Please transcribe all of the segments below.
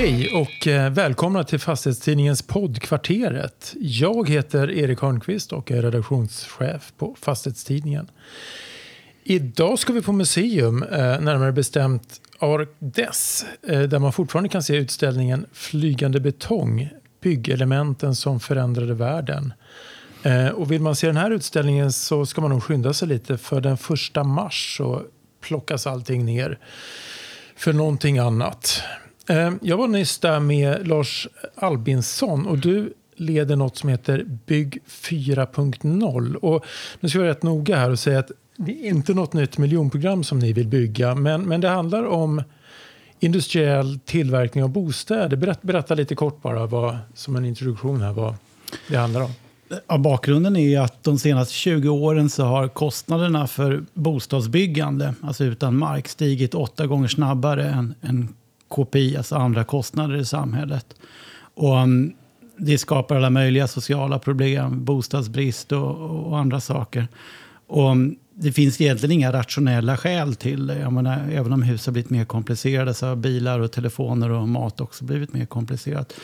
Hej och eh, välkomna till Fastighetstidningens podd Kvarteret. Jag heter Erik Hörnqvist och är redaktionschef på Fastighetstidningen. Idag ska vi på museum, eh, närmare bestämt Arkdes eh, där man fortfarande kan se utställningen Flygande betong, byggelementen som förändrade världen. Och vill man se den här utställningen så ska man nog skynda sig lite för den första mars så plockas allting ner för någonting annat. Eh, jag var nyss där med Lars Albinsson och du leder något som heter Bygg 4.0. Och nu ska jag vara rätt noga här och säga att det är inte något nytt miljonprogram som ni vill bygga, men, men det handlar om industriell tillverkning av bostäder. Berätta, berätta lite kort bara vad, som en introduktion här vad det handlar om. Ja, bakgrunden är att de senaste 20 åren så har kostnaderna för bostadsbyggande, alltså utan mark, stigit åtta gånger snabbare än, än KPI, alltså andra kostnader i samhället. Och um, det skapar alla möjliga sociala problem, bostadsbrist och, och andra saker. Och um, det finns egentligen inga rationella skäl till det. Jag menar, även om hus har blivit mer komplicerade så har bilar och telefoner och mat också blivit mer komplicerat.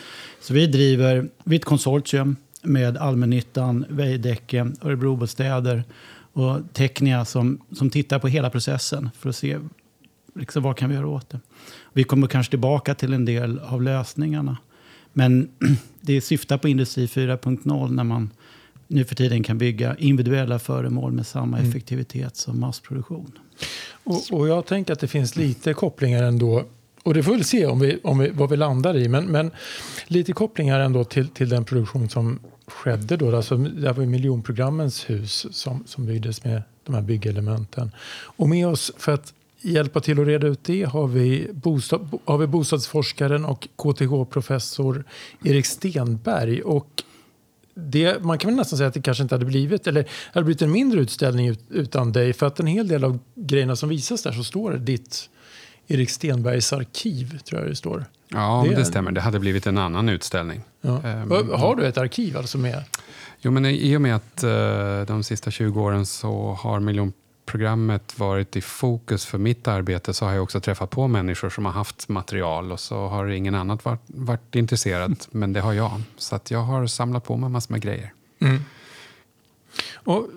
Så vi driver, vi är ett konsortium med allmännyttan, Veidekke, Örebrobostäder och Technia som, som tittar på hela processen för att se liksom, vad kan vi göra åt det. Vi kommer kanske tillbaka till en del av lösningarna. Men det syftar på Industri 4.0 när man nu för tiden kan bygga individuella föremål med samma mm. effektivitet som massproduktion. Och, och, jag tänker att det finns lite kopplingar ändå och det får vi se om vi, om vi, vad vi landar i. Men, men lite kopplingar ändå till, till den produktion som skedde då. Alltså, det var miljonprogrammens hus som, som byggdes med de här byggelementen. Och med oss för att hjälpa till att reda ut det har vi, bostad, har vi bostadsforskaren och KTH-professor Erik Stenberg. Och det, man kan väl nästan säga att det kanske inte hade blivit, eller hade blivit en mindre utställning utan dig. För att en hel del av grejerna som visas där så står det ditt Erik Stenbergs arkiv, tror jag det står. Ja, det, det stämmer. Det hade blivit en annan utställning. Ja. Um, har du ett arkiv alltså med? Jo, men i och med att uh, de sista 20 åren så har miljonprogrammet varit i fokus för mitt arbete så har jag också träffat på människor som har haft material och så har ingen annat varit, varit intresserad, mm. men det har jag. Så att jag har samlat på mig massor med grejer. Mm. Och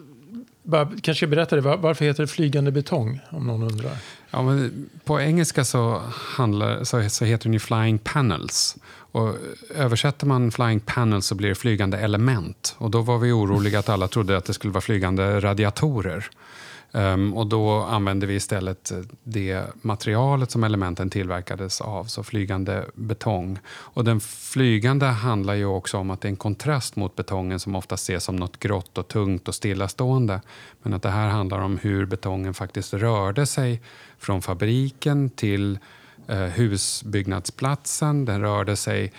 bara, kanske berätta det, varför heter det flygande betong? Om någon undrar. Ja, men på engelska så, handlar, så, så heter den ju flying panels. Och översätter man flying panels så blir det flygande element. Och då var vi oroliga att alla trodde att det skulle vara flygande radiatorer. Um, och då använde vi istället eh, det materialet som elementen tillverkades av, så flygande betong. Och den flygande handlar ju också om att det är en kontrast mot betongen som ofta ses som något grått och tungt och stillastående. Men att det här handlar om hur betongen faktiskt rörde sig från fabriken till eh, husbyggnadsplatsen. Den rörde sig Eh,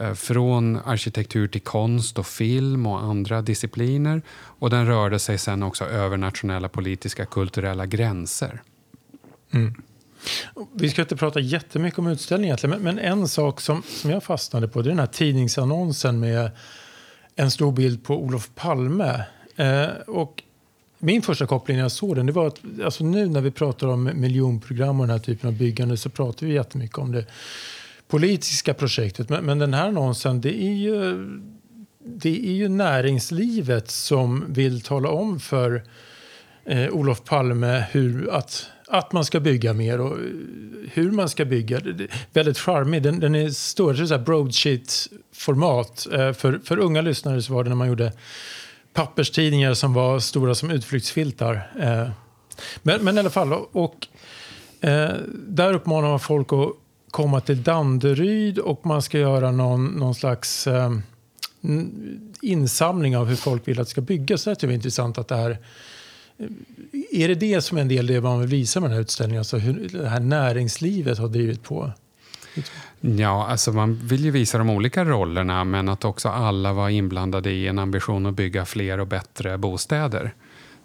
Eh, från arkitektur till konst och film och andra discipliner. Och den rörde sig sen också över nationella politiska kulturella gränser. Mm. Vi ska inte prata jättemycket om utställningen men, men en sak som, som jag fastnade på det är den här tidningsannonsen med en stor bild på Olof Palme. Eh, och min första koppling när jag såg den det var att alltså nu när vi pratar om miljonprogram och den här typen av byggande så pratar vi jättemycket om det politiska projektet. Men, men den här annonsen, det är ju det är ju näringslivet som vill tala om för eh, Olof Palme hur, att, att man ska bygga mer och eh, hur man ska bygga. Det, det, väldigt charmig. Den, den är större, så här broadsheet-format. Eh, för, för unga lyssnare så var det när man gjorde papperstidningar som var stora som utflyktsfiltar. Eh, men, men i alla fall, och, eh, där uppmanar man folk att komma till Danderyd och man ska göra någon, någon slags eh, insamling av hur folk vill att det ska byggas. Det är typ intressant att det här eh, är det det som är en del det man vill visa med den här utställningen? Alltså hur det här näringslivet har drivit på? Ja, alltså man vill ju visa de olika rollerna men att också alla var inblandade i en ambition att bygga fler och bättre bostäder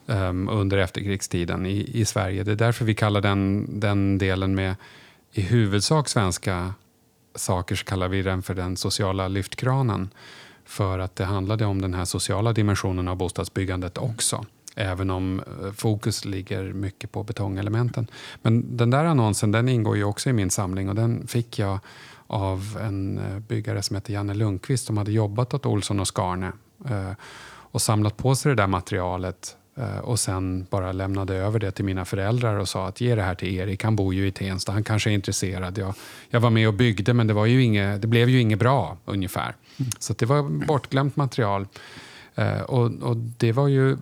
um, under efterkrigstiden i, i Sverige. Det är därför vi kallar den, den delen med i huvudsak svenska saker så kallar vi den för den sociala lyftkranen. För att det handlade om den här sociala dimensionen av bostadsbyggandet också. Även om eh, fokus ligger mycket på betongelementen. Men den där annonsen den ingår ju också i min samling och den fick jag av en eh, byggare som heter Janne Lundqvist som hade jobbat åt Olsson och Skarne eh, och samlat på sig det där materialet och sen bara lämnade över det till mina föräldrar och sa att ge det här till Erik, han bor ju i Tensta, han kanske är intresserad. Jag, jag var med och byggde men det, var ju inget, det blev ju inget bra ungefär. Mm. Så det var bortglömt material. Och, och det var ju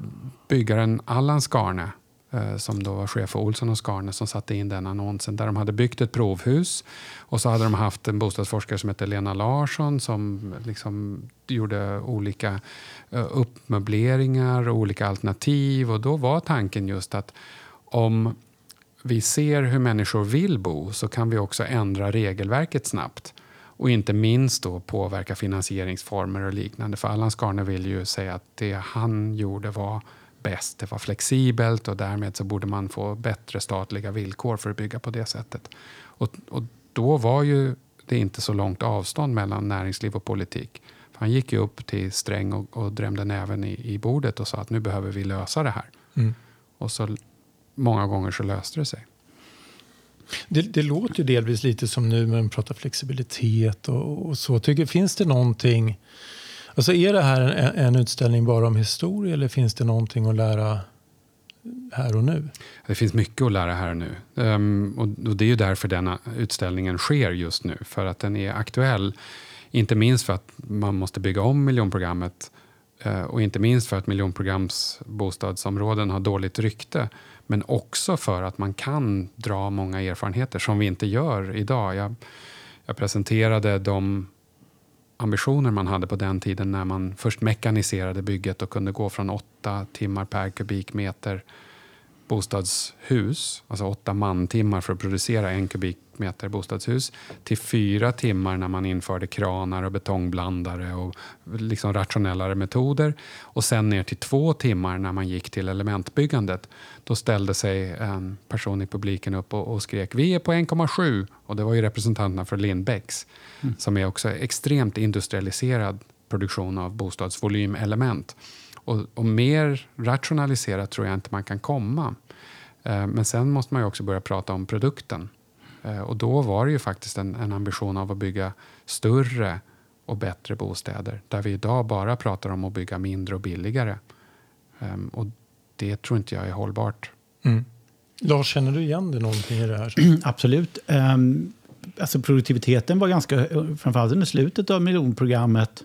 byggaren Allan Skarne Eh, Eh, som då var chef för Olsson och Skarne som satte in den annonsen där de hade byggt ett provhus och så hade de haft en bostadsforskare som hette Lena Larsson som liksom gjorde olika eh, uppmöbleringar och olika alternativ och då var tanken just att om vi ser hur människor vill bo så kan vi också ändra regelverket snabbt och inte minst då påverka finansieringsformer och liknande. För Allan Skarne vill ju säga att det han gjorde var bäst. Det var flexibelt och därmed så borde man få bättre statliga villkor för att bygga på det sättet. Och, och då var ju det inte så långt avstånd mellan näringsliv och politik. För han gick ju upp till Sträng och, och drämde näven i, i bordet och sa att nu behöver vi lösa det här. Mm. Och så många gånger så löste det sig. Det, det, låter ju delvis lite som nu när man pratar flexibilitet och, och så. Tycker, finns det någonting Alltså är det här en, en, utställning bara om historia eller finns det någonting att lära här och nu? Det finns mycket att lära här och nu. Um, och, och, det är ju därför denna utställningen sker just nu. För att den är aktuell. Inte minst för att man måste bygga om miljonprogrammet uh, och inte minst för att miljonprograms bostadsområden har dåligt rykte. Men också för att man kan dra många erfarenheter som vi inte gör idag. Jag, jag presenterade de ambitioner man hade på den tiden när man först mekaniserade bygget och kunde gå från åtta timmar per kubikmeter bostadshus, alltså åtta mantimmar för att producera en kubik kubikmeter bostadshus, till fyra timmar när man införde kranar och betongblandare och liksom rationellare metoder. Och sen ner till två timmar när man gick till elementbyggandet. Då ställde sig en person i publiken upp och, och skrek vi är på 1,7 och det var ju representanterna för Lindbäcks mm. som är också extremt industrialiserad produktion av bostadsvolymelement. Och, och, mer rationaliserat tror jag inte man kan komma. Eh, men sen måste man ju också börja prata om produkten. Eh, och då var det ju faktiskt en, en, ambition av att bygga större och bättre bostäder. Där vi idag bara pratar om att bygga mindre och billigare. Eh, och det tror inte jag är hållbart. Mm. Lars, känner du igen dig någonting i det här? Absolut. Um, alltså produktiviteten var ganska, framförallt under slutet av miljonprogrammet,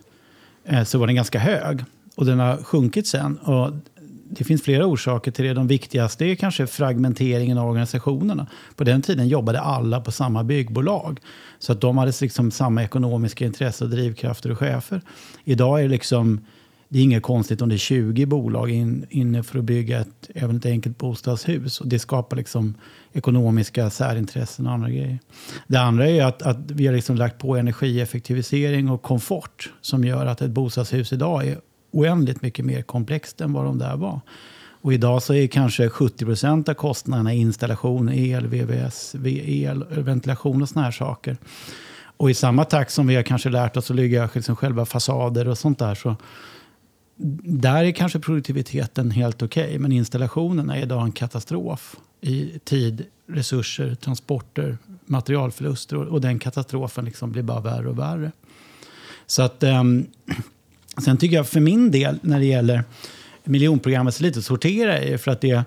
eh, så var den ganska hög. Och den har sjunkit sen. Och det finns flera orsaker till det. De viktigaste är kanske fragmenteringen av organisationerna. På den tiden jobbade alla på samma byggbolag. Så att de hade liksom samma ekonomiska intresse drivkrafter och chefer. Idag är det liksom det är inget konstigt om det är 20 bolag in, inne för att bygga ett, även ett enkelt bostadshus. Och det skapar liksom ekonomiska särintressen och andra grejer. Det andra är att, att vi har liksom lagt på energieffektivisering och komfort som gör att ett bostadshus idag är oändligt mycket mer komplext än vad de där var. Och idag så är kanske 70 procent av kostnaderna installation, el, VVS, el, ventilation och såna här saker. Och i samma takt som vi har kanske lärt oss att bygga liksom själva fasader och sånt där så där är kanske produktiviteten helt okej, okay, men installationerna är idag en katastrof i tid, resurser, transporter, materialförluster och, och den katastrofen liksom blir bara värre och värre. Så att um, Sen tycker jag för min del när det gäller miljonprogrammet så lite sortera i för att det,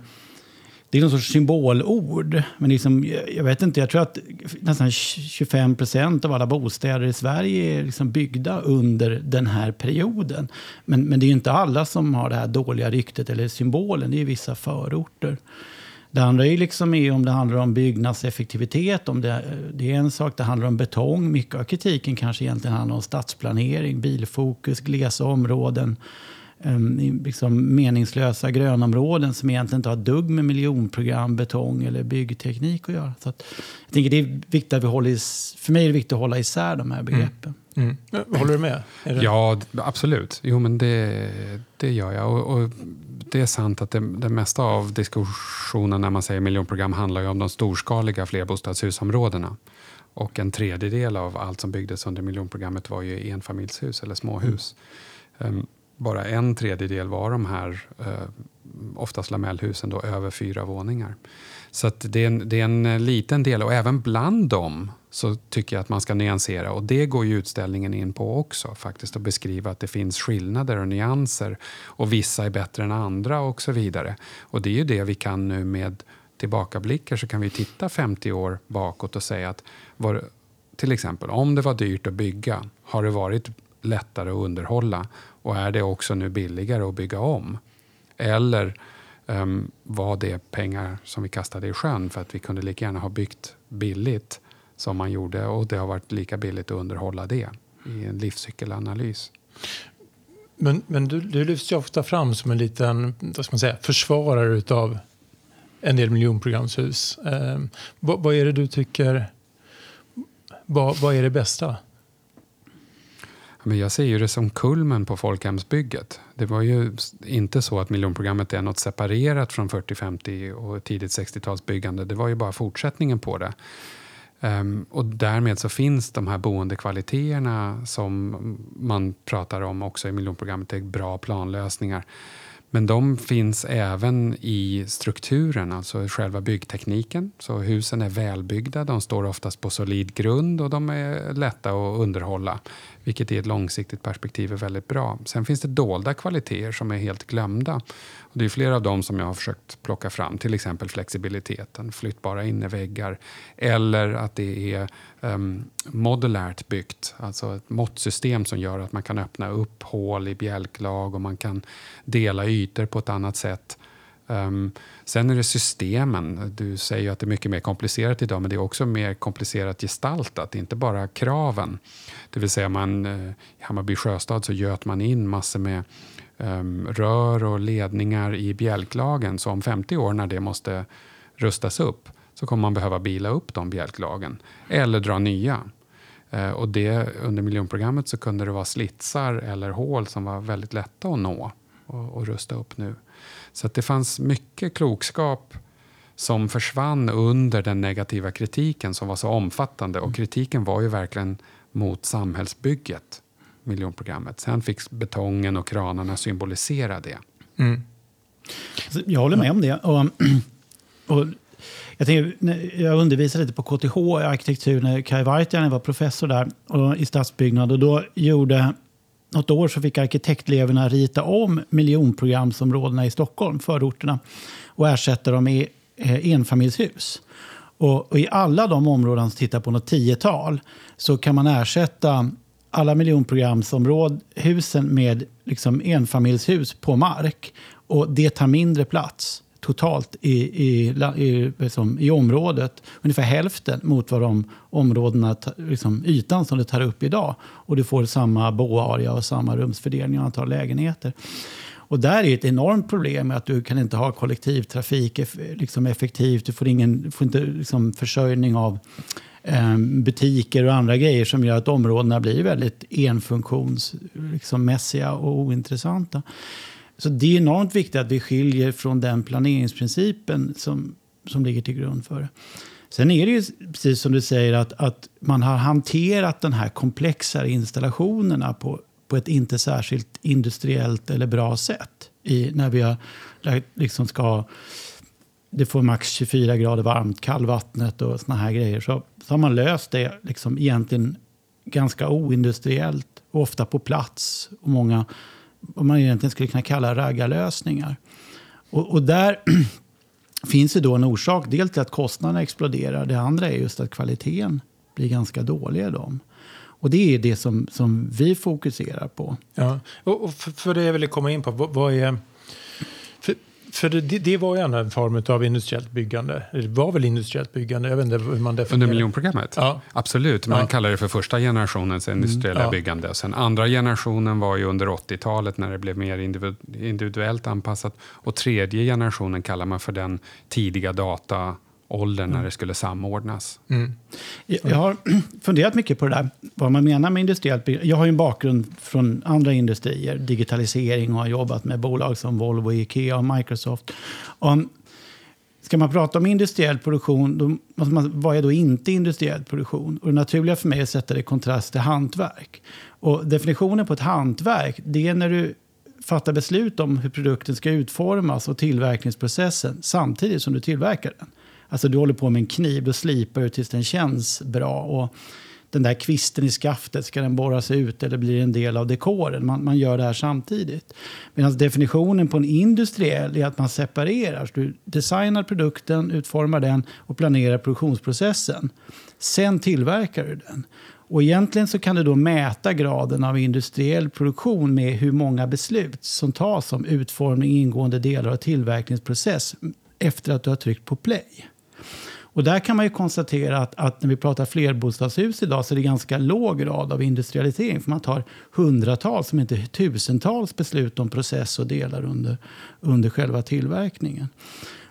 det är någon sorts symbolord. Men liksom, jag vet inte, jag tror att nästan 25 procent av alla bostäder i Sverige är liksom byggda under den här perioden. Men, men det är ju inte alla som har det här dåliga ryktet eller symbolen. Det är vissa förorter. Det andra är liksom är om det handlar om byggnadseffektivitet. Om det, det är en sak. Det handlar om betong. Mycket av kritiken kanske egentligen handlar om stadsplanering, bilfokus, glesa områden. Um, liksom meningslösa grönområden som egentligen inte har dugg med miljonprogram, betong eller byggteknik att göra. Så att, jag tänker det är viktigt att vi håller, för mig är det viktigt att hålla isär de här begreppen. Mm. Mm. Håller du med? Ja, absolut. Jo, men det, det gör jag. Och, och det är sant att det, det mesta av diskussionen när man säger miljonprogram handlar om de storskaliga flerbostadshusområdena. Och en tredjedel av allt som byggdes under miljonprogrammet var ju enfamiljshus eller småhus. Mm. Um, bara en tredjedel var de här uh, oftast lamellhusen då över fyra våningar. Så att det, är en, det är en eh, liten del. Och även bland dem så tycker jag att man ska nyansera. Och det går ju utställningen in på också faktiskt att beskriva att det finns skillnader och nyanser. Och vissa är bättre än andra och så vidare. Och det är ju det vi kan nu med tillbakablickar. Så kan vi titta 50 år bakåt och säga att var, till exempel om det var dyrt att bygga, har det varit lättare att underhålla? Och är det också nu billigare att bygga om? Eller um, var det pengar som vi kastade i sjön för att vi kunde lika gärna ha byggt billigt som man gjorde och det har varit lika billigt att underhålla det i en livscykelanalys. Men, men du, du lyfts ju ofta fram som en liten vad ska man säga, försvarare utav en del miljonprogramshus. Eh, vad, vad, är det du tycker, vad, vad är det bästa? Men jag ser ju det som kulmen på folkhemsbygget. Det var ju inte så att miljonprogrammet är något separerat från 40, 50 och tidigt 60-talsbyggande. Det var ju bara fortsättningen på det. Um, och därmed så finns de här boendekvaliteterna som man pratar om också i miljonprogrammet, det är bra planlösningar. Men de finns även i strukturen, alltså själva byggtekniken. Så husen är välbyggda, de står oftast på solid grund och de är lätta att underhålla. Vilket i ett långsiktigt perspektiv är väldigt bra. Sen finns det dolda kvaliteter som är helt glömda. Och det är flera av dem som jag har försökt plocka fram. Till exempel flexibiliteten, flyttbara innerväggar. Eller att det är um, modulärt byggt. Alltså ett måttsystem som gör att man kan öppna upp hål i bjälklag och man kan dela ytor på ett annat sätt. Um, sen är det systemen. Du säger ju att det är mycket mer komplicerat idag men det är också mer komplicerat gestaltat, inte bara kraven. Det vill säga man, uh, i Hammarby sjöstad så göt man in massor med um, rör och ledningar i bjälklagen. Så om 50 år när det måste rustas upp så kommer man behöva bila upp de bjälklagen eller dra nya. Uh, och det, under miljonprogrammet så kunde det vara slitsar eller hål som var väldigt lätta att nå och, och rusta upp nu. Så att det fanns mycket klokskap som försvann under den negativa kritiken som var så omfattande. Och kritiken var ju verkligen mot samhällsbygget, miljonprogrammet. Sen fick betongen och kranarna symbolisera det. Mm. Alltså, jag håller med om det. Och, och jag, tänker, jag undervisade lite på KTH i arkitektur när Kai Vartiainen var professor där och, i stadsbyggnad. Och då gjorde något år så fick arkitekteleverna rita om miljonprogramsområdena i Stockholm, förorterna, och ersätta dem med eh, enfamiljshus. Och, och, I alla de områden som tittar på något tiotal så kan man ersätta alla miljonprogramsområden med liksom enfamiljshus på mark. Och det tar mindre plats totalt i, i, i, liksom, i området. Ungefär hälften mot vad de områdena, liksom, ytan som det tar upp idag. Och du får samma boarea och samma rumsfördelning och antal lägenheter. Och där är ett enormt problem med att du kan inte ha kollektivtrafik liksom effektivt. Du får, ingen, får inte liksom försörjning av eh, butiker och andra grejer som gör att områdena blir väldigt enfunktionsmässiga liksom, och ointressanta. Så det är enormt viktigt att vi skiljer från den planeringsprincipen som, som ligger till grund för det. Sen är det ju precis som du säger att, att man har hanterat den här komplexare installationerna på, på ett inte särskilt industriellt eller bra sätt. I, när vi har, liksom ska, det får max 24 grader varmt, kallvattnet och såna här grejer. Så, så har man löst det liksom egentligen ganska oindustriellt och ofta på plats. Och många vad man egentligen skulle kunna kalla raggarlösningar. Och, och där finns det då en orsak. Dels till att kostnaderna exploderar. Det andra är just att kvaliteten blir ganska dålig i dem. Och det är det som, som vi fokuserar på. Ja, och för, för det jag ville komma in på, vad, vad är... För för det, det var ju en form av industriellt byggande. Det var väl industriellt byggande? Jag vet inte hur man Under miljonprogrammet? Ja. Absolut. Man ja. kallar det för första generationens industriella mm, ja. byggande. Sen andra generationen var ju under 80-talet när det blev mer individuellt anpassat. Och tredje generationen kallar man för den tidiga data åldern mm. när det skulle samordnas. Mm. Jag har funderat mycket på det där, vad man menar med industriellt. Jag har ju en bakgrund från andra industrier, digitalisering och har jobbat med bolag som Volvo, Ikea och Microsoft. Om, ska man prata om industriell produktion, då måste man, vad är då inte industriell produktion? Och det naturliga för mig är att sätta det i kontrast till hantverk. Och definitionen på ett hantverk, det är när du fatta beslut om hur produkten ska utformas och tillverkningsprocessen samtidigt som du tillverkar den. Alltså du håller på med en kniv, då slipar du tills den känns bra. Och den där kvisten i skaftet, ska den borras ut eller blir en del av dekoren? Man, man gör det här samtidigt. Medan definitionen på en industriell är att man separerar. Så du designar produkten, utformar den och planerar produktionsprocessen. Sen tillverkar du den. Och egentligen så kan du då mäta graden av industriell produktion med hur många beslut som tas om utformning, ingående delar och tillverkningsprocess efter att du har tryckt på play. Och där kan man ju konstatera att, att, när vi pratar flerbostadshus idag så är det ganska låg grad av industrialisering. För man tar hundratals, om inte tusentals beslut om process och delar under, under själva tillverkningen.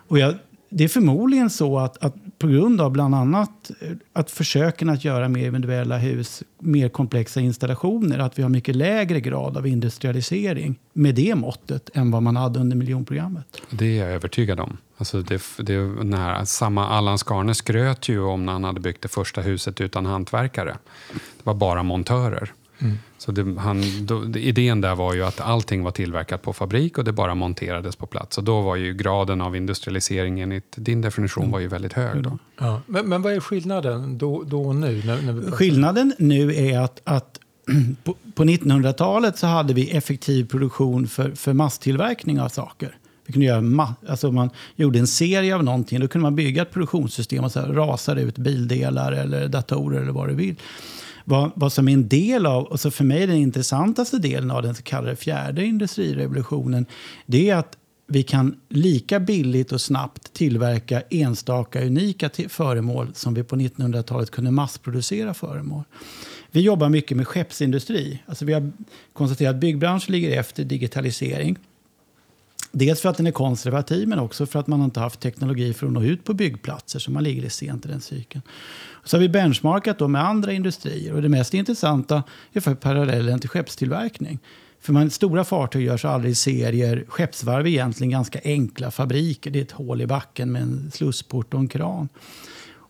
Och jag det är förmodligen så att, att, på grund av bland annat eh, att försöken att göra mer individuella hus, mer komplexa installationer, att vi har mycket lägre grad av industrialisering med det måttet än vad man hade under miljonprogrammet. Det är jag övertygad om. Alltså det, det, när, samma Allan Skarne skröt ju om när han hade byggt det första huset utan hantverkare. Det var bara montörer. Mm. Så det, han, då, idén där var ju att allting var tillverkat på fabrik och det bara monterades på plats. Och då var ju graden av industrialisering enligt din definition mm. var ju väldigt hög. Då. Ja. Men, men vad är skillnaden då, då och nu? När, när skillnaden nu är att, att på, på 1900-talet så hade vi effektiv produktion för, för masstillverkning av saker. Vi kunde göra alltså man gjorde en serie av någonting. Då kunde man bygga ett produktionssystem och så rasade ut bildelar eller datorer eller vad du vill. Vad, vad som är en del av, och så för mig den intressantaste delen av den så kallade fjärde industrirevolutionen, det är att vi kan lika billigt och snabbt tillverka enstaka unika föremål som vi på 1900-talet kunde massproducera föremål. Vi jobbar mycket med skeppsindustri. Alltså vi har konstaterat att byggbranschen ligger efter digitalisering. Dels för att den är konservativ, men också för att man inte haft teknologi för att nå ut på byggplatser, så man ligger sent i den cykeln. Så har vi benchmarkat då med andra industrier. Och det mest intressanta är för parallellen till skeppstillverkning. För man, stora fartyg görs aldrig i serier. Skeppsvarv är egentligen ganska enkla fabriker. Det är ett hål i backen med en slussport och en kran.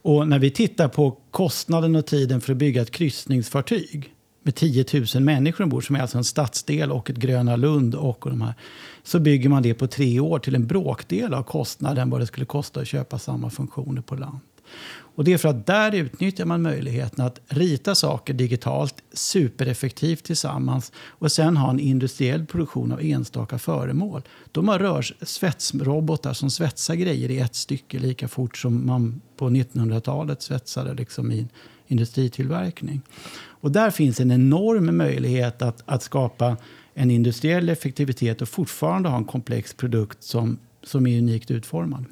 Och när vi tittar på kostnaden och tiden för att bygga ett kryssningsfartyg med 10 000 människor ombord, som är alltså en stadsdel och ett Gröna Lund och, och de här, så bygger man det på tre år till en bråkdel av kostnaden vad det skulle kosta att köpa samma funktioner på land. Och det är för att där utnyttjar man möjligheten att rita saker digitalt supereffektivt tillsammans och sen ha en industriell produktion av enstaka föremål. De har rörs svetsrobotar som svetsar grejer i ett stycke lika fort som man på 1900-talet svetsade liksom i industritillverkning. Och där finns en enorm möjlighet att, att skapa en industriell effektivitet och fortfarande ha en komplex produkt som, som är unikt utformad.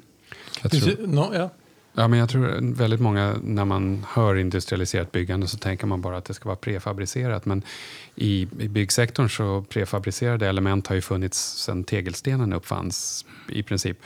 Jag tror, no, ja. Ja, men jag tror väldigt många, när man hör industrialiserat byggande så tänker man bara att det ska vara prefabricerat. Men i, i byggsektorn så prefabricerade element har ju funnits sedan tegelstenen uppfanns i princip.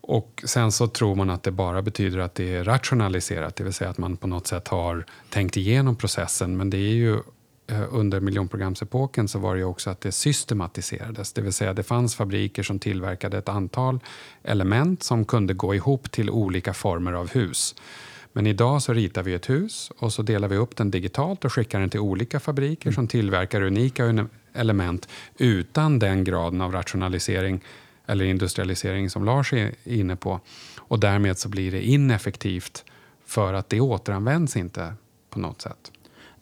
Och sen så tror man att det bara betyder att det är rationaliserat, det vill säga att man på något sätt har tänkt igenom processen. Men det är ju Eh, under miljonprogramsepoken så var det också att det systematiserades. Det vill säga det fanns fabriker som tillverkade ett antal element som kunde gå ihop till olika former av hus. Men idag så ritar vi ett hus och så delar vi upp den digitalt och skickar den till olika fabriker som tillverkar unika element utan den graden av rationalisering eller industrialisering som Lars är inne på. Och därmed så blir det ineffektivt för att det återanvänds inte på något sätt.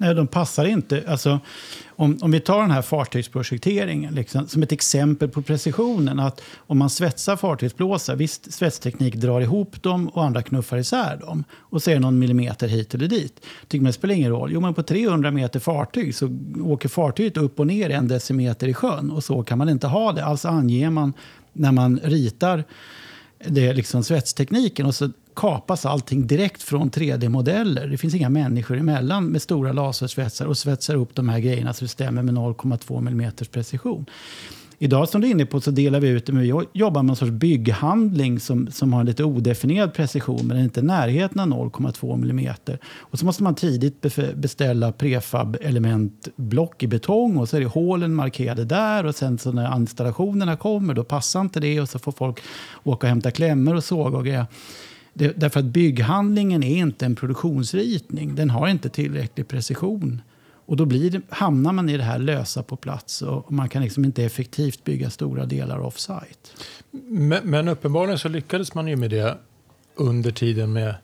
Nej, de passar inte. Alltså, om, om vi tar den här fartygsprojekteringen liksom, som ett exempel på precisionen. att Om man svetsar fartygsblåsar, visst svetsteknik drar ihop dem och andra knuffar isär dem. Och så är det någon millimeter hit eller dit. Tycker man det spelar ingen roll. Jo, men på 300 meter fartyg så åker fartyget upp och ner en decimeter i sjön. Och så kan man inte ha det. Alltså anger man när man ritar det liksom svetstekniken och så kapas allting direkt från 3D-modeller. Det finns inga människor emellan med stora lasersvetsar och svetsar upp de här grejerna så det stämmer med 0,2 mm precision. Idag som du är inne på så delar vi ut det, men vi jobbar med en sorts bygghandling som, som har en lite odefinierad precision, men är inte i närheten av 0,2 mm. Och så måste man tidigt beställa prefab-elementblock i betong och så är det hålen markerade där och sen så när installationerna kommer då passar inte det och så får folk åka och hämta klämmor och såga och grejer. Det, därför att bygghandlingen är inte en produktionsritning. Den har inte tillräcklig precision. Och då blir hamnar man i det här lösa på plats och man kan liksom inte effektivt bygga stora delar off-site. Men, men uppenbarligen så lyckades man ju med det under tiden med,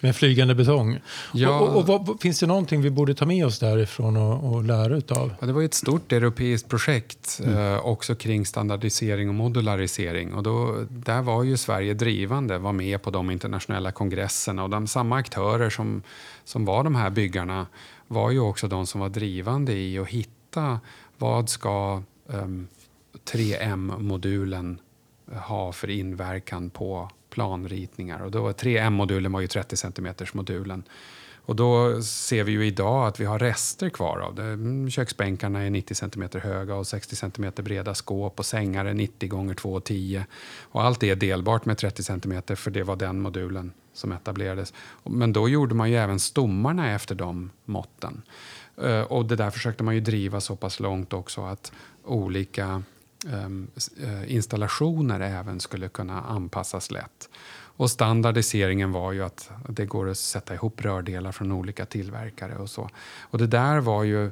med flygande betong. Ja. Och, och, och vad, finns det någonting vi borde ta med oss därifrån och, och lära utav? Ja, det var ett stort europeiskt projekt eh, också kring standardisering och modularisering. Och då, där var ju Sverige drivande, var med på de internationella kongresserna och de samma aktörer som, som var de här byggarna var ju också de som var drivande i att hitta vad ska ehm, um, 3M-modulen eh, ha för inverkan på planritningar. Och då 3M-modulen var ju 30 cm modulen. Och då ser vi ju idag att vi har rester kvar av det. Mm, köksbänkarna är 90 cm höga och 60 cm breda skåp och sängar är 90 gånger 2,10. Och allt är delbart med 30 cm för det var den modulen som etablerades. Men då gjorde man ju även stommarna efter de måtten. Eh, och det där försökte man ju driva så pass långt också att olika ehm, eh, installationer även skulle kunna anpassas lätt. Och standardiseringen var ju att det går att sätta ihop rördelar från olika tillverkare och så. Och det där var ju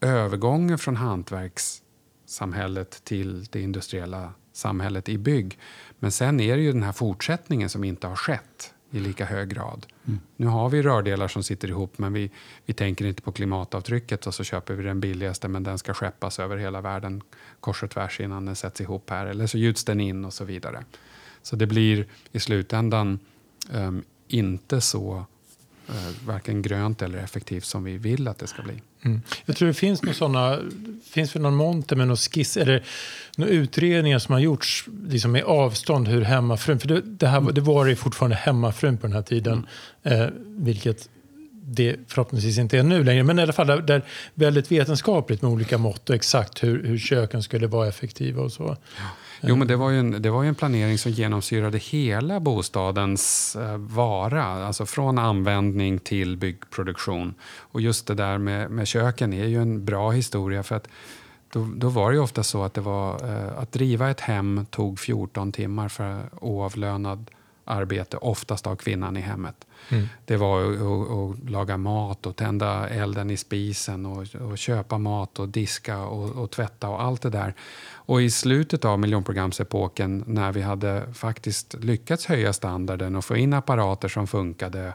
övergången från hantverkssamhället till det industriella samhället i bygg. Men sen är det ju den här fortsättningen som inte har skett i lika hög grad. Mm. Nu har vi rördelar som sitter ihop men vi, vi tänker inte på klimatavtrycket och så köper vi den billigaste men den ska skeppas över hela världen kors och tvärs innan den sätts ihop här. Eller så gjuts den in och så vidare. Så det blir i slutändan um, inte så uh, varken grönt eller effektivt som vi vill att det ska bli. Mm. Jag tror det finns några sådana, finns det någon monter med någon skiss eller några utredningar som har gjorts liksom med avstånd hur hemmafrun, för det, det, här, det var ju fortfarande hemmafrun på den här tiden, mm. eh, vilket det förhoppningsvis inte är nu längre, men i alla fall där, där väldigt vetenskapligt med olika mått och exakt hur, hur köken skulle vara effektiva och så. Ja. Jo, men det var, ju en, det var ju en planering som genomsyrade hela bostadens eh, vara, alltså från användning till byggproduktion. Och just det där med, med köken är ju en bra historia för att då, då var det ju ofta så att det var eh, att driva ett hem tog 14 timmar för oavlönad arbete, oftast av kvinnan i hemmet. Mm. Det var att, laga mat och tända elden i spisen och, och köpa mat och diska och, och, tvätta och allt det där. Och i slutet av miljonprogramsepoken när vi hade faktiskt lyckats höja standarden och få in apparater som funkade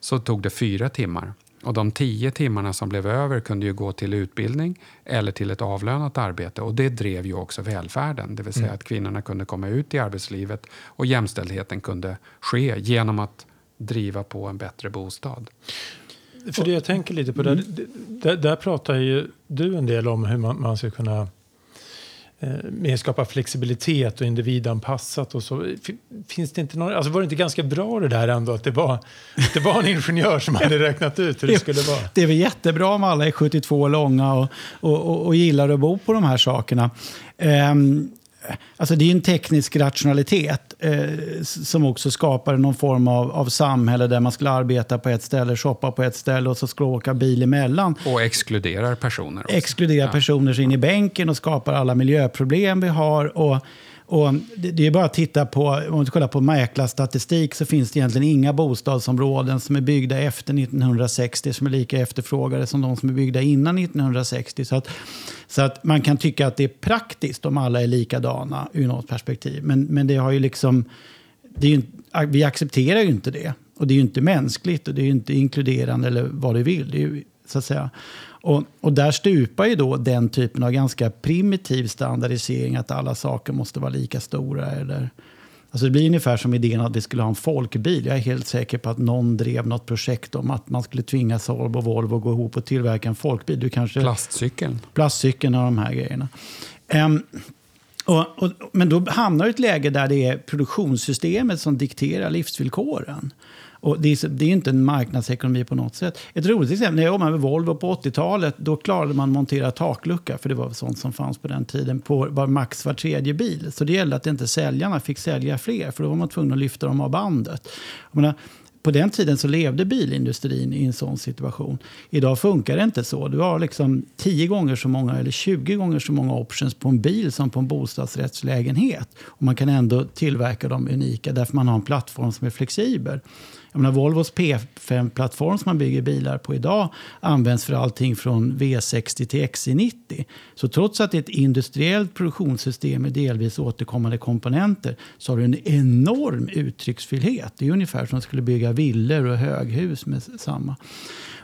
så tog det fyra timmar. Och de tio timmarna som blev över kunde ju gå till utbildning eller till ett avlönat arbete. Och det drev ju också välfärden, det vill säga mm. att kvinnorna kunde komma ut i arbetslivet och jämställdheten kunde ske genom att driva på en bättre bostad. För det jag tänker lite på, mm. där, där, där pratar ju du en del om hur man, man ska kunna mer skapa flexibilitet och individanpassat och så. Finns det inte någon, alltså var det inte ganska bra det där ändå att det var, att det var en ingenjör som hade räknat ut hur det skulle vara? Det är väl jättebra om alla är 72 långa och, och, och, och gillar att bo på de här sakerna. Um, Alltså det är en teknisk rationalitet eh, som också skapar någon form av, av samhälle där man skulle arbeta på ett ställe, shoppa på ett ställe och så skulle åka bil emellan. Och exkluderar personer. Också. Exkluderar ja. personer in i bänken och skapar alla miljöproblem vi har. Och, och det, är bara att titta på, om man kollar på mäklarstatistik så finns det egentligen inga bostadsområden som är byggda efter 1960 som är lika efterfrågade som de som är byggda innan 1960. Så att, så att man kan tycka att det är praktiskt om alla är likadana ur något perspektiv. Men, men det har ju liksom, det är ju, vi accepterar ju inte det. Och det är ju inte mänskligt och det är ju inte inkluderande eller vad du vill. Det är ju, så att säga. Och, och, där stupar ju då den typen av ganska primitiv standardisering att alla saker måste vara lika stora. Eller, alltså det blir ungefär som idén att vi skulle ha en folkbil. Jag är helt säker på att någon drev något projekt om att man skulle tvinga Saab och Volvo att gå ihop och tillverka en folkbil. Du kanske, plastcykeln. Plastcykeln och de här grejerna. Um, och, och, men då hamnar du i ett läge där det är produktionssystemet som dikterar livsvillkoren. Och det är, det är inte en marknadsekonomi på något sätt. Ett roligt exempel, när jag jobbade med Volvo på 80-talet, då klarade man montera taklucka, för det var sånt som fanns på den tiden, på var max var tredje bil. Så det gällde att inte säljarna fick sälja fler, för då var man tvungen att lyfta dem av bandet. Jag Menar, på den tiden så levde bilindustrin i en sån situation. Idag funkar det inte så. Du har liksom 10 gånger så många eller 20 gånger så många options på en bil som på en bostadsrättslägenhet. Och man kan ändå tillverka dem unika därför man har en plattform som är flexibel. Jag menar, Volvos P5-plattform som man bygger bilar på idag används för allting från V60 till XC90. Så trots att det är ett industriellt produktionssystem med delvis återkommande komponenter så har du en enorm uttrycksfullhet. Det är ungefär som att skulle bygga villor och höghus med samma.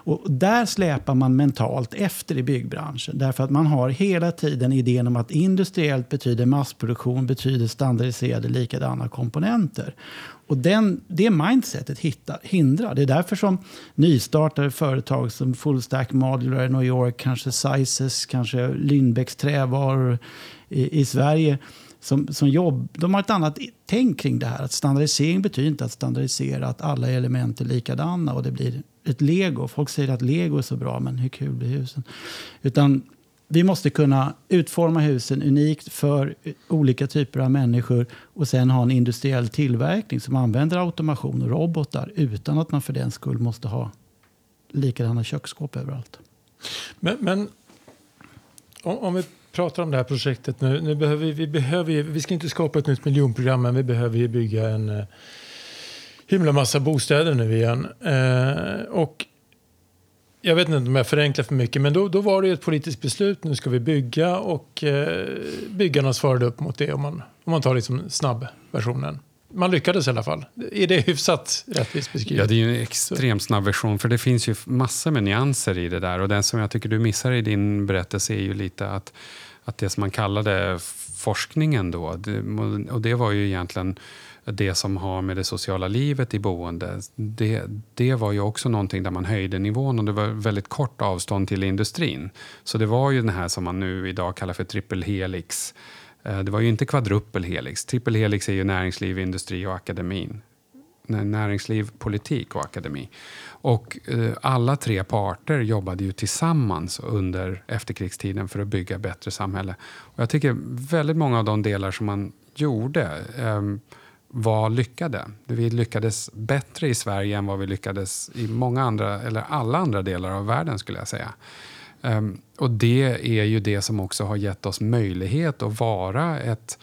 Och där släpar man mentalt efter i byggbranschen. Därför att man har hela tiden idén om att industriellt betyder massproduktion, betyder standardiserade likadana komponenter. Och den, det mindsetet hittar, hindrar. Det är därför som nystartade företag som Fullstack Modular i New York, kanske Sizes, kanske Lindbäcks trävaror i, i Sverige som, som jobb, de har ett annat tänk kring det här. Att standardisering betyder inte att standardisera att alla element är likadana och det blir ett lego. Folk säger att lego är så bra, men hur kul blir husen? Utan vi måste kunna utforma husen unikt för olika typer av människor och sen ha en industriell tillverkning som använder automation och robotar utan att man för den skull måste ha likadana köksskåp överallt. Men, men om, om, vi pratar om det här projektet nu. nu behöver vi, vi, behöver, vi ska inte skapa ett nytt miljonprogram, men vi behöver bygga en eh, himla massa bostäder nu igen. Eh, och jag vet inte om jag förenklar för mycket, men då, då var det ett politiskt beslut. Nu ska vi bygga och eh, byggarna svarade upp mot det om man, om man tar liksom snabbversionen. Man lyckades i alla fall. Är det hyfsat rättvist beskrivet? Ja, det är ju en extremt snabb version. För det finns ju massor med nyanser i det där. Och den som jag tycker du missar i din berättelse är ju lite att, att det som man kallade forskningen då. Det, och det var ju egentligen det som har med det sociala livet i boende. Det, det var ju också någonting där man höjde nivån och det var väldigt kort avstånd till industrin. Så det var ju den här som man nu idag kallar för trippelhelix. Eh, det var ju inte kvadruppelhelix. Trippelhelix är ju näringsliv, industri och akademin. Näringsliv, politik och akademi. Och eh, alla tre parter jobbade ju tillsammans under efterkrigstiden för att bygga ett bättre samhälle. Och jag tycker väldigt många av de delar som man gjorde eh, var lyckade. Vi lyckades bättre i Sverige än vad vi lyckades i många andra, eller alla andra delar av världen skulle jag säga. Um, och det är ju det som också har gett oss möjlighet att vara ett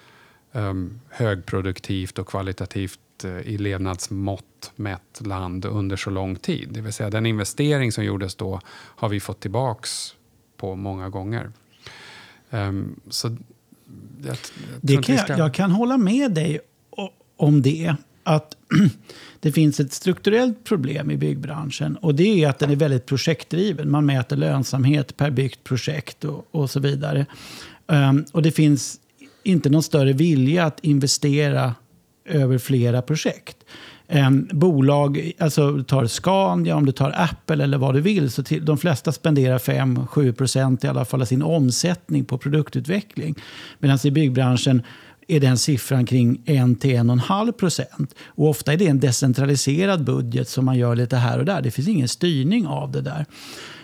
um, högproduktivt och kvalitativt uh, i levnadsmått mätt land under så lång tid. Det vill säga den investering som gjordes då har vi fått tillbaks på många gånger. Um, så jag, jag, det kan jag, jag kan hålla med dig om det att det finns ett strukturellt problem i byggbranschen. Och det är att den är väldigt projektdriven. Man mäter lönsamhet per byggt projekt och, och så vidare. Um, och det finns inte någon större vilja att investera över flera projekt. Um, bolag, alltså du tar Scania, om du tar Apple eller vad du vill, så till, de flesta spenderar 5-7 procent i alla fall av sin omsättning på produktutveckling. Medan i byggbranschen är den siffran kring 1-1,5 procent. Och ofta är det en decentraliserad budget som man gör lite här och där. Det finns ingen styrning av det där.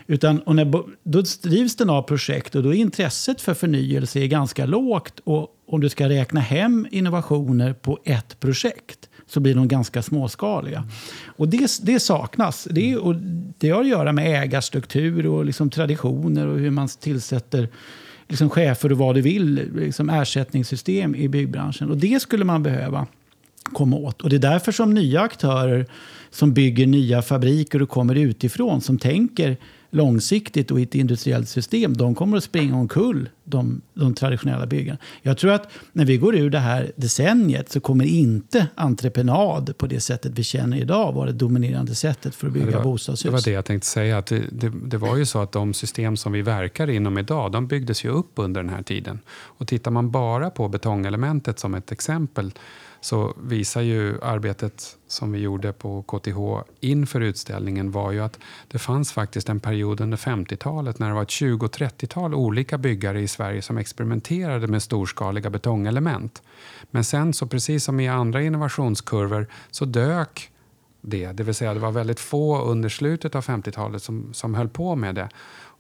Utan, och när, då drivs den av projekt och då är intresset för förnyelse är ganska lågt. Och om du ska räkna hem innovationer på ett projekt så blir de ganska småskaliga. Och det, det saknas. Det, och det har att göra med ägarstruktur och liksom traditioner och hur man tillsätter liksom chefer och vad du vill, liksom ersättningssystem i byggbranschen. Och det skulle man behöva komma åt. Och det är därför som nya aktörer som bygger nya fabriker och kommer utifrån, som tänker långsiktigt och i ett industriellt system, de kommer att springa omkull de, de traditionella byggarna. Jag tror att när vi går ur det här decenniet så kommer inte entreprenad på det sättet vi känner idag vara det dominerande sättet för att bygga det var, bostadshus. Det var det jag tänkte säga. Att det, det, det, var ju så att de system som vi verkar inom idag, de byggdes ju upp under den här tiden. Och tittar man bara på betongelementet som ett exempel så visar ju arbetet som vi gjorde på KTH inför utställningen var ju att det fanns faktiskt en period under 50-talet när det var ett 20-30-tal olika byggare i Sverige som experimenterade med storskaliga betongelement. Men sen så precis som i andra innovationskurvor så dök det. Det vill säga det var väldigt få under slutet av 50-talet som, som höll på med det.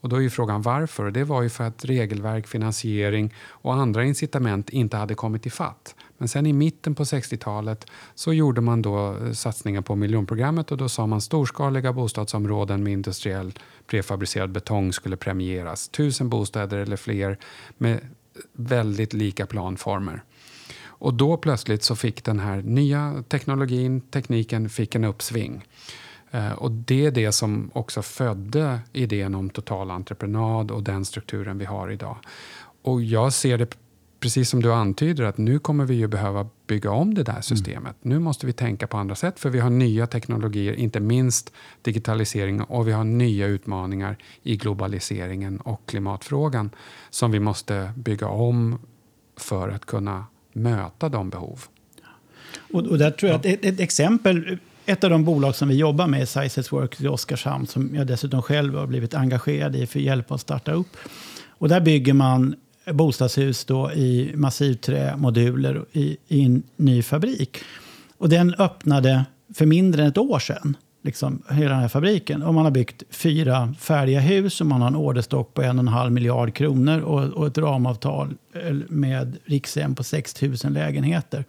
Och då är ju frågan varför. det var ju för att regelverk, finansiering och andra incitament inte hade kommit i fatt. Men sen i mitten på 60-talet så gjorde man då eh, satsningar på miljonprogrammet och då sa man storskaliga bostadsområden med industriell prefabricerad betong skulle premieras. Tusen bostäder eller fler med eh, väldigt lika planformer. Och då plötsligt så fick den här nya teknologin, tekniken, fick en uppsving. Eh, och det är det som också födde idén om totalentreprenad och den strukturen vi har idag. Och jag ser det precis som du antyder att nu kommer vi ju behöva bygga om det där systemet. Mm. Nu måste vi tänka på andra sätt för vi har nya teknologier, inte minst digitalisering och vi har nya utmaningar i globaliseringen och klimatfrågan som vi måste bygga om för att kunna möta de behov. Och, och där tror jag att ett, ett, exempel, ett av de bolag som vi jobbar med, Sizes Works i Oskarshamn, som jag dessutom själv har blivit engagerad i för att hjälpa att starta upp. Och där bygger man bostadshus då i massivträmoduler i, i en ny fabrik. Och den öppnade för mindre än ett år sedan. Liksom, hela den här fabriken. Och man har byggt fyra färdiga hus och man har en orderstock på en och en halv miljard kronor och, och ett ramavtal eh, med Rikshem på 6 000 lägenheter.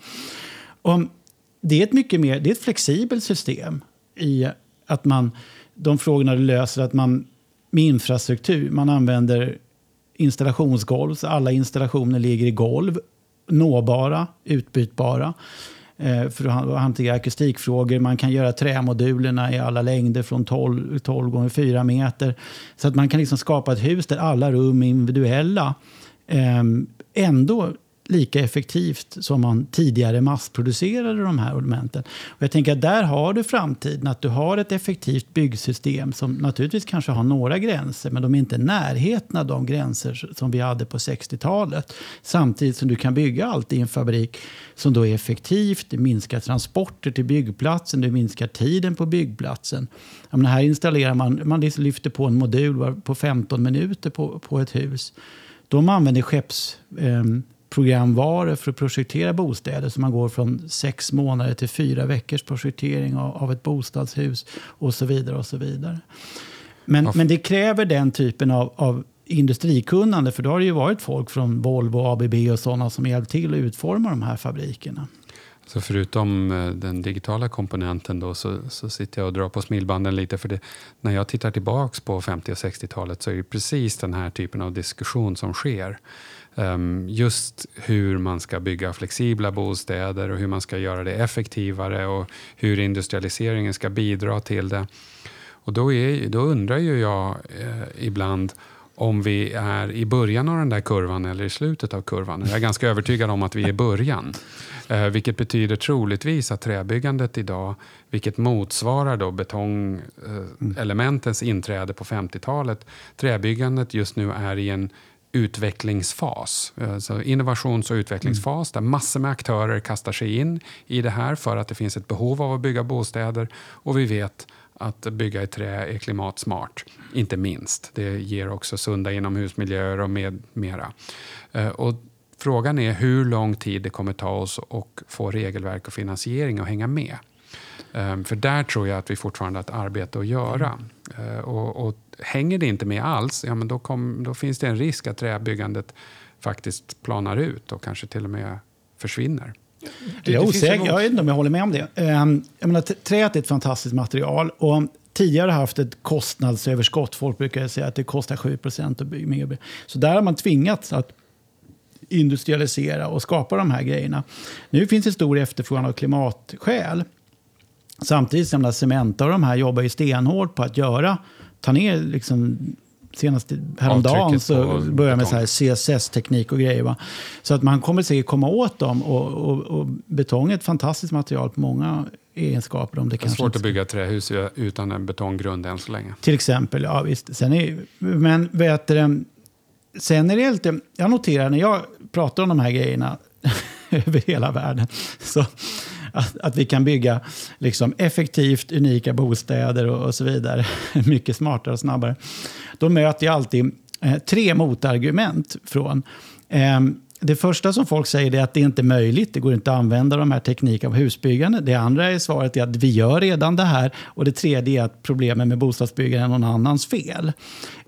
Och det är ett mycket mer det är ett flexibelt system i att man de frågorna du löser att man med infrastruktur, man använder installationsgolv. Så alla installationer ligger i golv, nåbara, utbytbara eh, för att hantera akustikfrågor. Man kan göra trämodulerna i alla längder från 12, 12 gånger 4 meter. Så att man kan liksom skapa ett hus där alla rum är individuella. Ehm, ändå lika effektivt som man tidigare massproducerade de här ornamenten. Och jag tänker att där har du framtiden, att du har ett effektivt byggsystem som naturligtvis kanske har några gränser, men de är inte i närheten av de gränser som vi hade på 60-talet. Samtidigt som du kan bygga allt i en fabrik som då är effektivt, det minskar transporter till byggplatsen, det minskar tiden på byggplatsen. menar, här installerar man, man liksom lyfter på en modul på 15 minuter på, på ett hus. De använder skepps... Eh, programvaror för att projektera bostäder. Så man går från sex månader till fyra veckors projektering av, av ett bostadshus och så vidare. och så vidare. Men, men det kräver den typen av, av industrikunnande. För då har det ju varit folk från Volvo, ABB och sådana som hjälpt till att utforma de här fabrikerna. Så förutom eh, den digitala komponenten då, så, så sitter jag och drar på smilbanden lite. För det, när jag tittar tillbaka på 50 och 60-talet så är det precis den här typen av diskussion som sker. Um, just hur man ska bygga flexibla bostäder och hur man ska göra det effektivare och hur industrialiseringen ska bidra till det. Och då, är, då undrar ju jag eh, ibland om vi är i början av den där kurvan eller i slutet av kurvan. Jag är ganska övertygad om att vi är i början. Eh, vilket betyder troligtvis att träbyggandet idag, vilket motsvarar då betongelementens inträde på 50-talet, träbyggandet just nu är i en utvecklingsfas. Alltså innovations och utvecklingsfas där massor med aktörer kastar sig in i det här för att det finns ett behov av att bygga bostäder och vi vet att bygga i trä är klimatsmart, inte minst. Det ger också sunda inomhusmiljöer och med mera. Eh, och frågan är hur lång tid det kommer ta oss att få regelverk och finansiering att hänga med. Eh, för där tror jag att vi fortfarande har ett arbete att göra. Eh, och, och hänger det inte med alls, ja, men då, kom, då finns det en risk att träbyggandet faktiskt planar ut och kanske till och med försvinner. Det, jag är osäker, jag vet inte om jag håller med om det. Ehm, jag menar, träet är ett fantastiskt material. Och tidigare haft ett kostnadsöverskott. Folk brukar säga att det kostar 7 procent att bygga. Så där har man tvingats att industrialisera och skapa de här grejerna. Nu finns det stor efterfrågan av klimatskäl. Samtidigt som Cementa och de här jobbar ju stenhårt på att göra ta ner liksom, senast häromdagen så börjar med så här CSS-teknik och grejer. Va? Så att man kommer säkert komma åt dem. Och, och, och, betong är ett fantastiskt material på många egenskaper. Om det, det är svårt att bygga trähus utan en betonggrund än så länge. Till exempel, ja visst. Sen är, men vet du, sen är det lite, jag noterar när jag pratar om de här grejerna över hela världen. Så att, att vi kan bygga liksom, effektivt unika bostäder och, och så vidare. Mycket smartare och snabbare. Då möter jag alltid eh, tre motargument från eh, det första som folk säger är att det inte är möjligt. Det går inte att använda de här teknikerna på husbyggande. Det andra är svaret är att vi gör redan det här. Och det tredje är att problemen med bostadsbyggande är någon annans fel.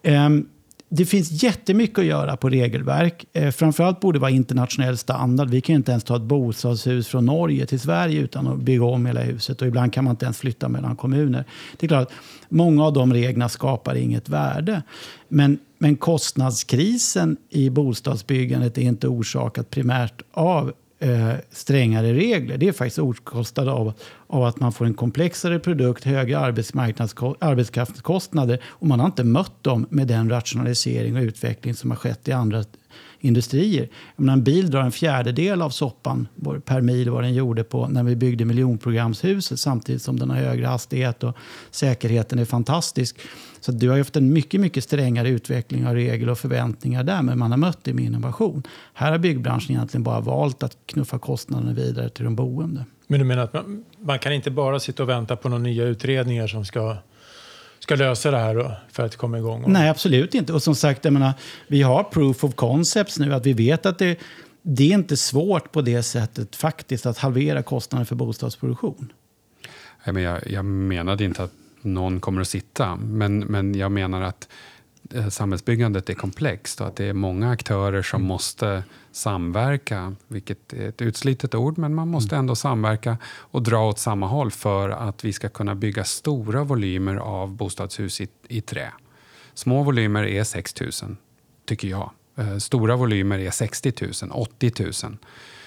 Um, det finns jättemycket att göra på regelverk. Eh, framförallt borde det vara internationell standard. Vi kan inte ens ta ett bostadshus från Norge till Sverige utan att bygga om hela huset. Och ibland kan man inte ens flytta mellan kommuner. Det är klart att många av de reglerna skapar inget värde. Men, men kostnadskrisen i bostadsbyggandet är inte orsakat primärt av eh, strängare regler. Det är faktiskt orsakat av, av att man får en komplexare produkt, högre arbetskraftskostnader och man har inte mött dem med den rationalisering och utveckling som har skett i andra industrier. menar, en bil drar en fjärdedel av soppan per mil vad den gjorde på när vi byggde miljonprogramshuset samtidigt som den har högre hastighet och säkerheten är fantastisk. Så du har haft en mycket, mycket strängare utveckling av regler och förväntningar där, men man har mött det med innovation. Här har byggbranschen egentligen bara valt att knuffa kostnaderna vidare till de boende. Men du menar att man, man kan inte bara sitta och vänta på några nya utredningar som ska ska lösa det här då, för att komma igång? Nej, absolut inte. Och som sagt, jag menar, vi har proof of concepts nu. Att vi vet att det, det är inte svårt på det sättet faktiskt att halvera kostnaden för bostadsproduktion. Jag, jag menade inte att någon kommer att sitta, men, men jag menar att Eh, samhällsbyggandet är komplext och att det är många aktörer som mm. måste samverka, vilket är ett utslitet ord, men man måste mm. ändå samverka och dra åt samma håll för att vi ska kunna bygga stora volymer av bostadshus i, i trä. Små volymer är 6 000, tycker jag. Eh, stora volymer är 60 000, 80 000.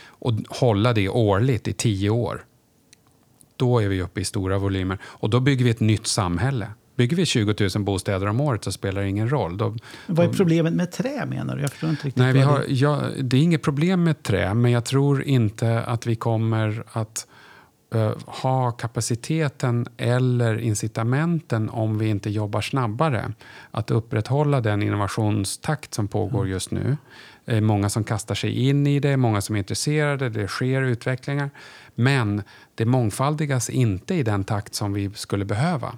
Och hålla det årligt i tio år, då är vi uppe i stora volymer. Och då bygger vi ett nytt samhälle. Bygger vi 20 000 bostäder om året så spelar det ingen roll. Då, vad är problemet med trä menar du? Jag förstår inte riktigt. Nej, vi har, det... Ja, det är inget problem med trä, men jag tror inte att vi kommer att uh, ha kapaciteten eller incitamenten om vi inte jobbar snabbare. Att upprätthålla den innovationstakt som pågår mm. just nu. Det är många som kastar sig in i det, många som är intresserade, det sker utvecklingar. Men det mångfaldigas inte i den takt som vi skulle behöva.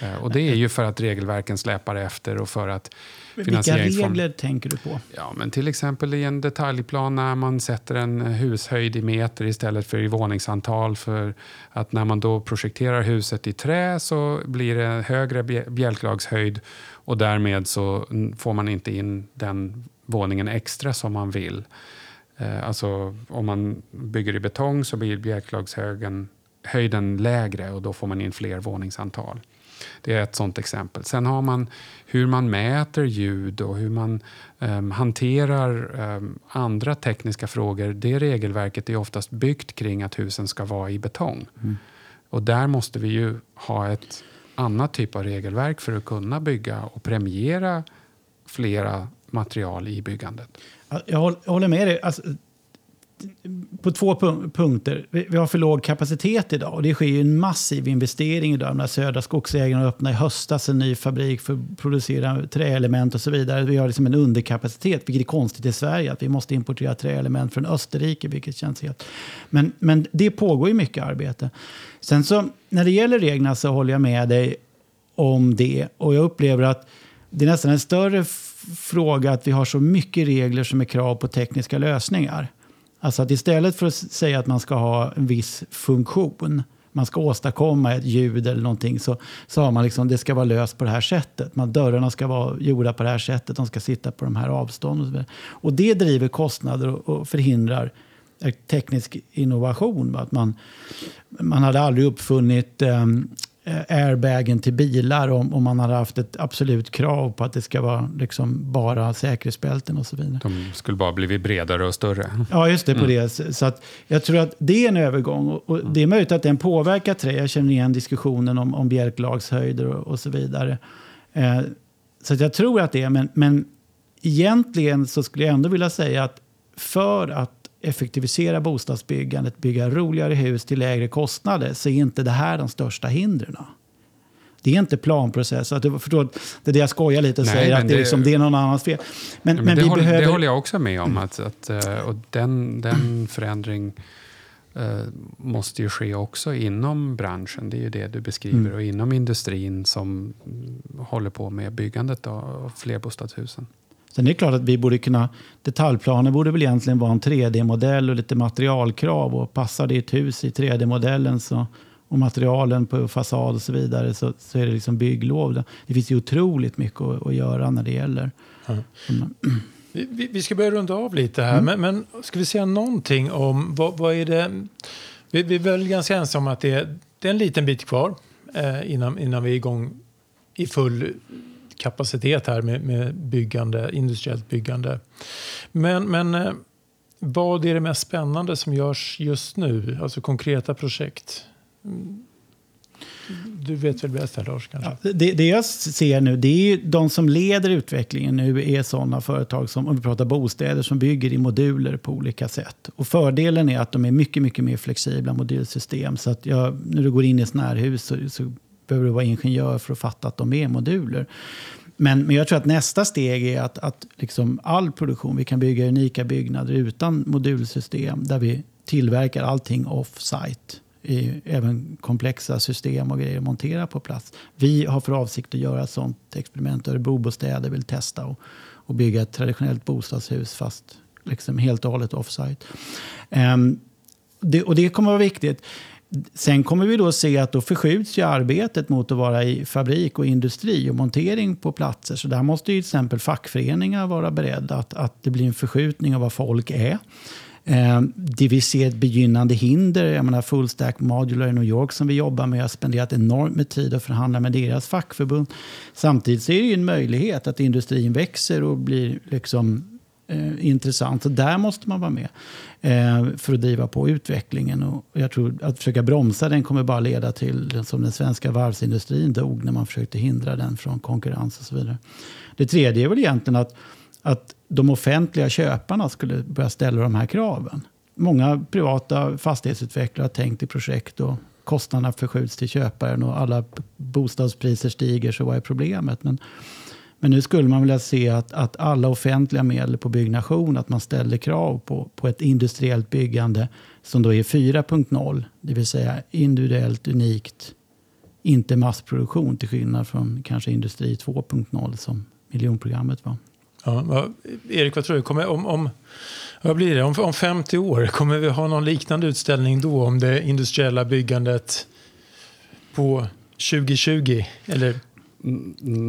Eh, och det är ju för att regelverken släpar efter och för att Vilka regler tänker du på? Ja, men till exempel i en detaljplan när man sätter en hushöjd i meter istället för i våningsantal. För att när man då projekterar huset i trä så blir det högre bjälklagshöjd och därmed så får man inte in den våningen extra som man vill. Eh, alltså om man bygger i betong så blir bjälklagshöjden höjden lägre och då får man in fler våningsantal. Det är ett sånt exempel. Sen har man hur man mäter ljud och hur man um, hanterar um, andra tekniska frågor. Det regelverket är oftast byggt kring att husen ska vara i betong. Mm. Och där måste vi ju ha ett annat typ av regelverk för att kunna bygga och premiera flera material i byggandet. Jag håller med dig. Alltså, på två punkter. Vi har för låg kapacitet idag och det sker ju en massiv investering idag. När Södra Skogsägarna öppnade i höstas en ny fabrik för att producera träelement och så vidare. Vi har liksom en underkapacitet, vilket är konstigt i Sverige. Att vi måste importera träelement från Österrike, vilket känns helt... Men, men det pågår ju mycket arbete. Sen så, när det gäller reglerna så håller jag med dig om det. Och jag upplever att det är nästan en större fråga att vi har så mycket regler som är krav på tekniska lösningar. Alltså att istället för att säga att man ska ha en viss funktion, man ska åstadkomma ett ljud eller någonting, så, så har man liksom, det ska vara löst på det här sättet. Man, dörrarna ska vara gjorda på det här sättet, de ska sitta på de här avstånden. Och, och det driver kostnader och, och förhindrar teknisk innovation. Att man, man hade aldrig uppfunnit um, Eh, airbagen till bilar om, om man hade haft ett absolut krav på att det ska vara liksom bara säkerhetsbälten och så vidare. De skulle bara blivit bredare och större. Ja, just det. på mm. det. Så att jag tror att det är en övergång. Och, och det är möjligt att den påverkar trä. Jag känner igen diskussionen om, om bjälklagshöjder och, och så vidare. Eh, så jag tror att det är, men, men egentligen så skulle jag ändå vilja säga att för att effektivisera bostadsbyggandet, bygga roligare hus till lägre kostnader så är inte det här de största hindren. Det är inte planprocess. Att du förstår, det är det jag skojar lite och Nej, säger att det, är liksom, det är någon annans fel. Men, men, men det, vi håller, behöver... det håller jag också med om. Att, att, eh, och den, den förändring uh, måste ju ske också inom branschen. Det är ju det du beskriver. Mm. Och inom industrin som håller på med byggandet av flerbostadshusen. Sen är det klart att vi borde kunna, detaljplaner borde väl egentligen vara en 3D-modell och lite materialkrav och passar det ett hus i 3D-modellen så, och materialen på fasad och så vidare så, så är det liksom bygglov. Det finns ju otroligt mycket att, att göra när det gäller. Mm. Vi, vi, ska börja runda av lite här, mm. men, men, ska vi säga någonting om vad, vad är det? Vi, vi är väl ganska ensamma om att det är, det är en liten bit kvar eh, innan, innan vi är igång i full kapacitet här med, med byggande, industriellt byggande. Men, men eh, vad är det mest spännande som görs just nu? Alltså konkreta projekt. Mm. Du vet väl bäst här Lars? Kanske? Ja, det, det, jag ser nu, det är ju de som leder utvecklingen nu är sådana företag som, om vi pratar bostäder, som bygger i moduler på olika sätt. Och fördelen är att de är mycket, mycket mer flexibla modulsystem. Så att jag, när du går in i ett närhus så, så behöver du vara ingenjör för att fatta att de är moduler. Men, men jag tror att nästa steg är att, att liksom all produktion, vi kan bygga unika byggnader utan modulsystem där vi tillverkar allting off-site. Även komplexa system och grejer att montera på plats. Vi har för avsikt att göra ett sånt experiment. Örebro Bostäder vill testa och, och bygga ett traditionellt bostadshus fast liksom helt och hållet off-site. Um, det, och det kommer att vara viktigt. Sen kommer vi då se att då förskjuts ju arbetet mot att vara i fabrik och industri och montering på platser. Så där måste ju till exempel fackföreningar vara beredda att, att det blir en förskjutning av vad folk är. Eh, det vi ser ett begynnande hinder, jag menar Full Stack Modular i New York som vi jobbar med, har spenderat enormt med tid att förhandla med deras fackförbund. Samtidigt så är det ju en möjlighet att industrin växer och blir liksom eh, intressant. Så där måste man vara med Eh, för att driva på utvecklingen. Och jag tror att försöka bromsa den kommer bara leda till som den svenska varvsindustrin dog när man försökte hindra den från konkurrens och så vidare. Det tredje är väl egentligen att, att de offentliga köparna skulle börja ställa de här kraven. Många privata fastighetsutvecklare har tänkt i projekt och kostnaderna förskjuts till köparen och alla bostadspriser stiger, så vad är problemet? Men men nu skulle man vilja se att, att alla offentliga medel på byggnation, att man ställer krav på, på ett industriellt byggande som då är 4.0, det vill säga individuellt unikt, inte massproduktion till skillnad från kanske industri 2.0 som miljonprogrammet var. Ja, Erik, vad tror du? Kommer, om, om, vad blir det? Om, om 50 år, kommer vi ha någon liknande utställning då om det industriella byggandet på 2020? Eller?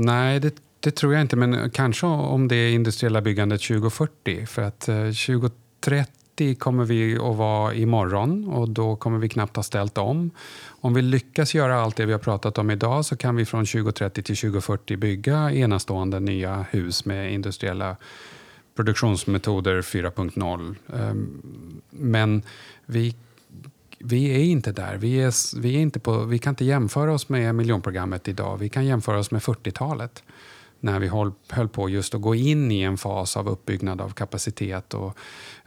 Nej, det det tror jag inte, men kanske om det industriella byggandet 2040. För att eh, 2030 kommer vi att vara imorgon och då kommer vi knappt ha ställt om. Om vi lyckas göra allt det vi har pratat om idag så kan vi från 2030 till 2040 bygga enastående nya hus med industriella produktionsmetoder 4.0. Ehm, men vi vi är inte där. Vi, är, vi, är inte på, vi kan inte jämföra oss med miljonprogrammet idag. Vi kan jämföra oss med 40-talet när vi höll, höll på just att gå in i en fas av uppbyggnad av kapacitet och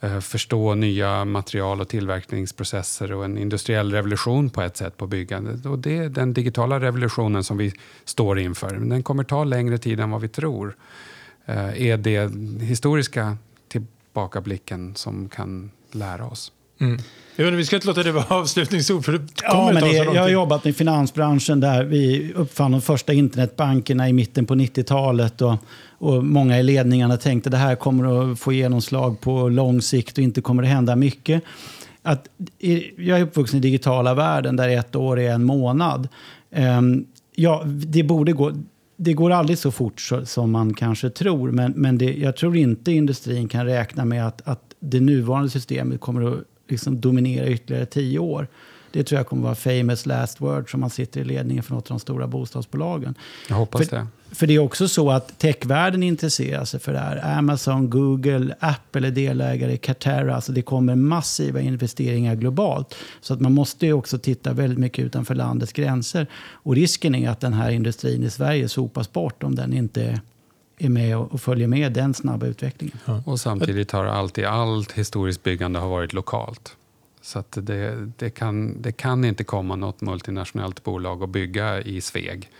eh, förstå nya material och tillverkningsprocesser och en industriell revolution på ett sätt på byggandet. Och det är den digitala revolutionen som vi står inför. Men den kommer ta längre tid än vad vi tror. Eh, är det historiska tillbakablicken som kan lära oss. Mm. Jo, vi ska inte låta det vara avslutningsord. För det ja, men det, jag har jobbat i finansbranschen där vi uppfann de första internetbankerna i mitten på 90-talet. Och, och många i ledningarna tänkte att det här kommer att få genomslag på lång sikt och inte kommer att hända mycket. Att, jag är uppvuxen i digitala världen där ett år är en månad. Um, ja, det borde gå det går aldrig så fort som man kanske tror, men, men det, jag tror inte industrin kan räkna med att, att det nuvarande systemet kommer att liksom dominera ytterligare tio år. Det tror jag kommer vara famous last word som man sitter i ledningen för något av de stora bostadsbolagen. Jag hoppas för, det. För det är också så att techvärlden intresserar sig för det här. Amazon, Google, Apple är delägare i Catera. Alltså det kommer massiva investeringar globalt. Så att man måste också titta väldigt mycket utanför landets gränser. Och risken är att den här industrin i Sverige sopas bort om den inte är med och följer med den snabba utvecklingen. Ja. Och samtidigt har alltid allt historiskt byggande har varit lokalt. Så det, det, kan, det kan inte komma något multinationellt bolag och bygga i Sveg.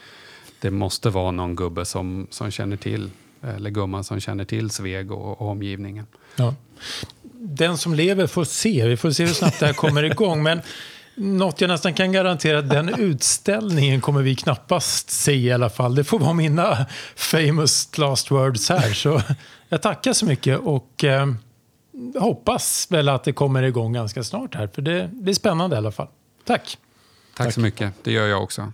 Det måste vara någon gubbe som, som känner till, eller gumma som känner till Sveg och, och omgivningen. Ja. Den som lever får se. Vi får se hur snabbt det här kommer igång. Men något jag nästan kan garantera att den utställningen kommer vi knappast se i alla fall. Det får vara mina famous last words här. Så jag tackar så mycket och eh, hoppas väl att det kommer igång ganska snart här. För det blir spännande i alla fall. Tack! Tack, Tack. så mycket. Det gör jag också.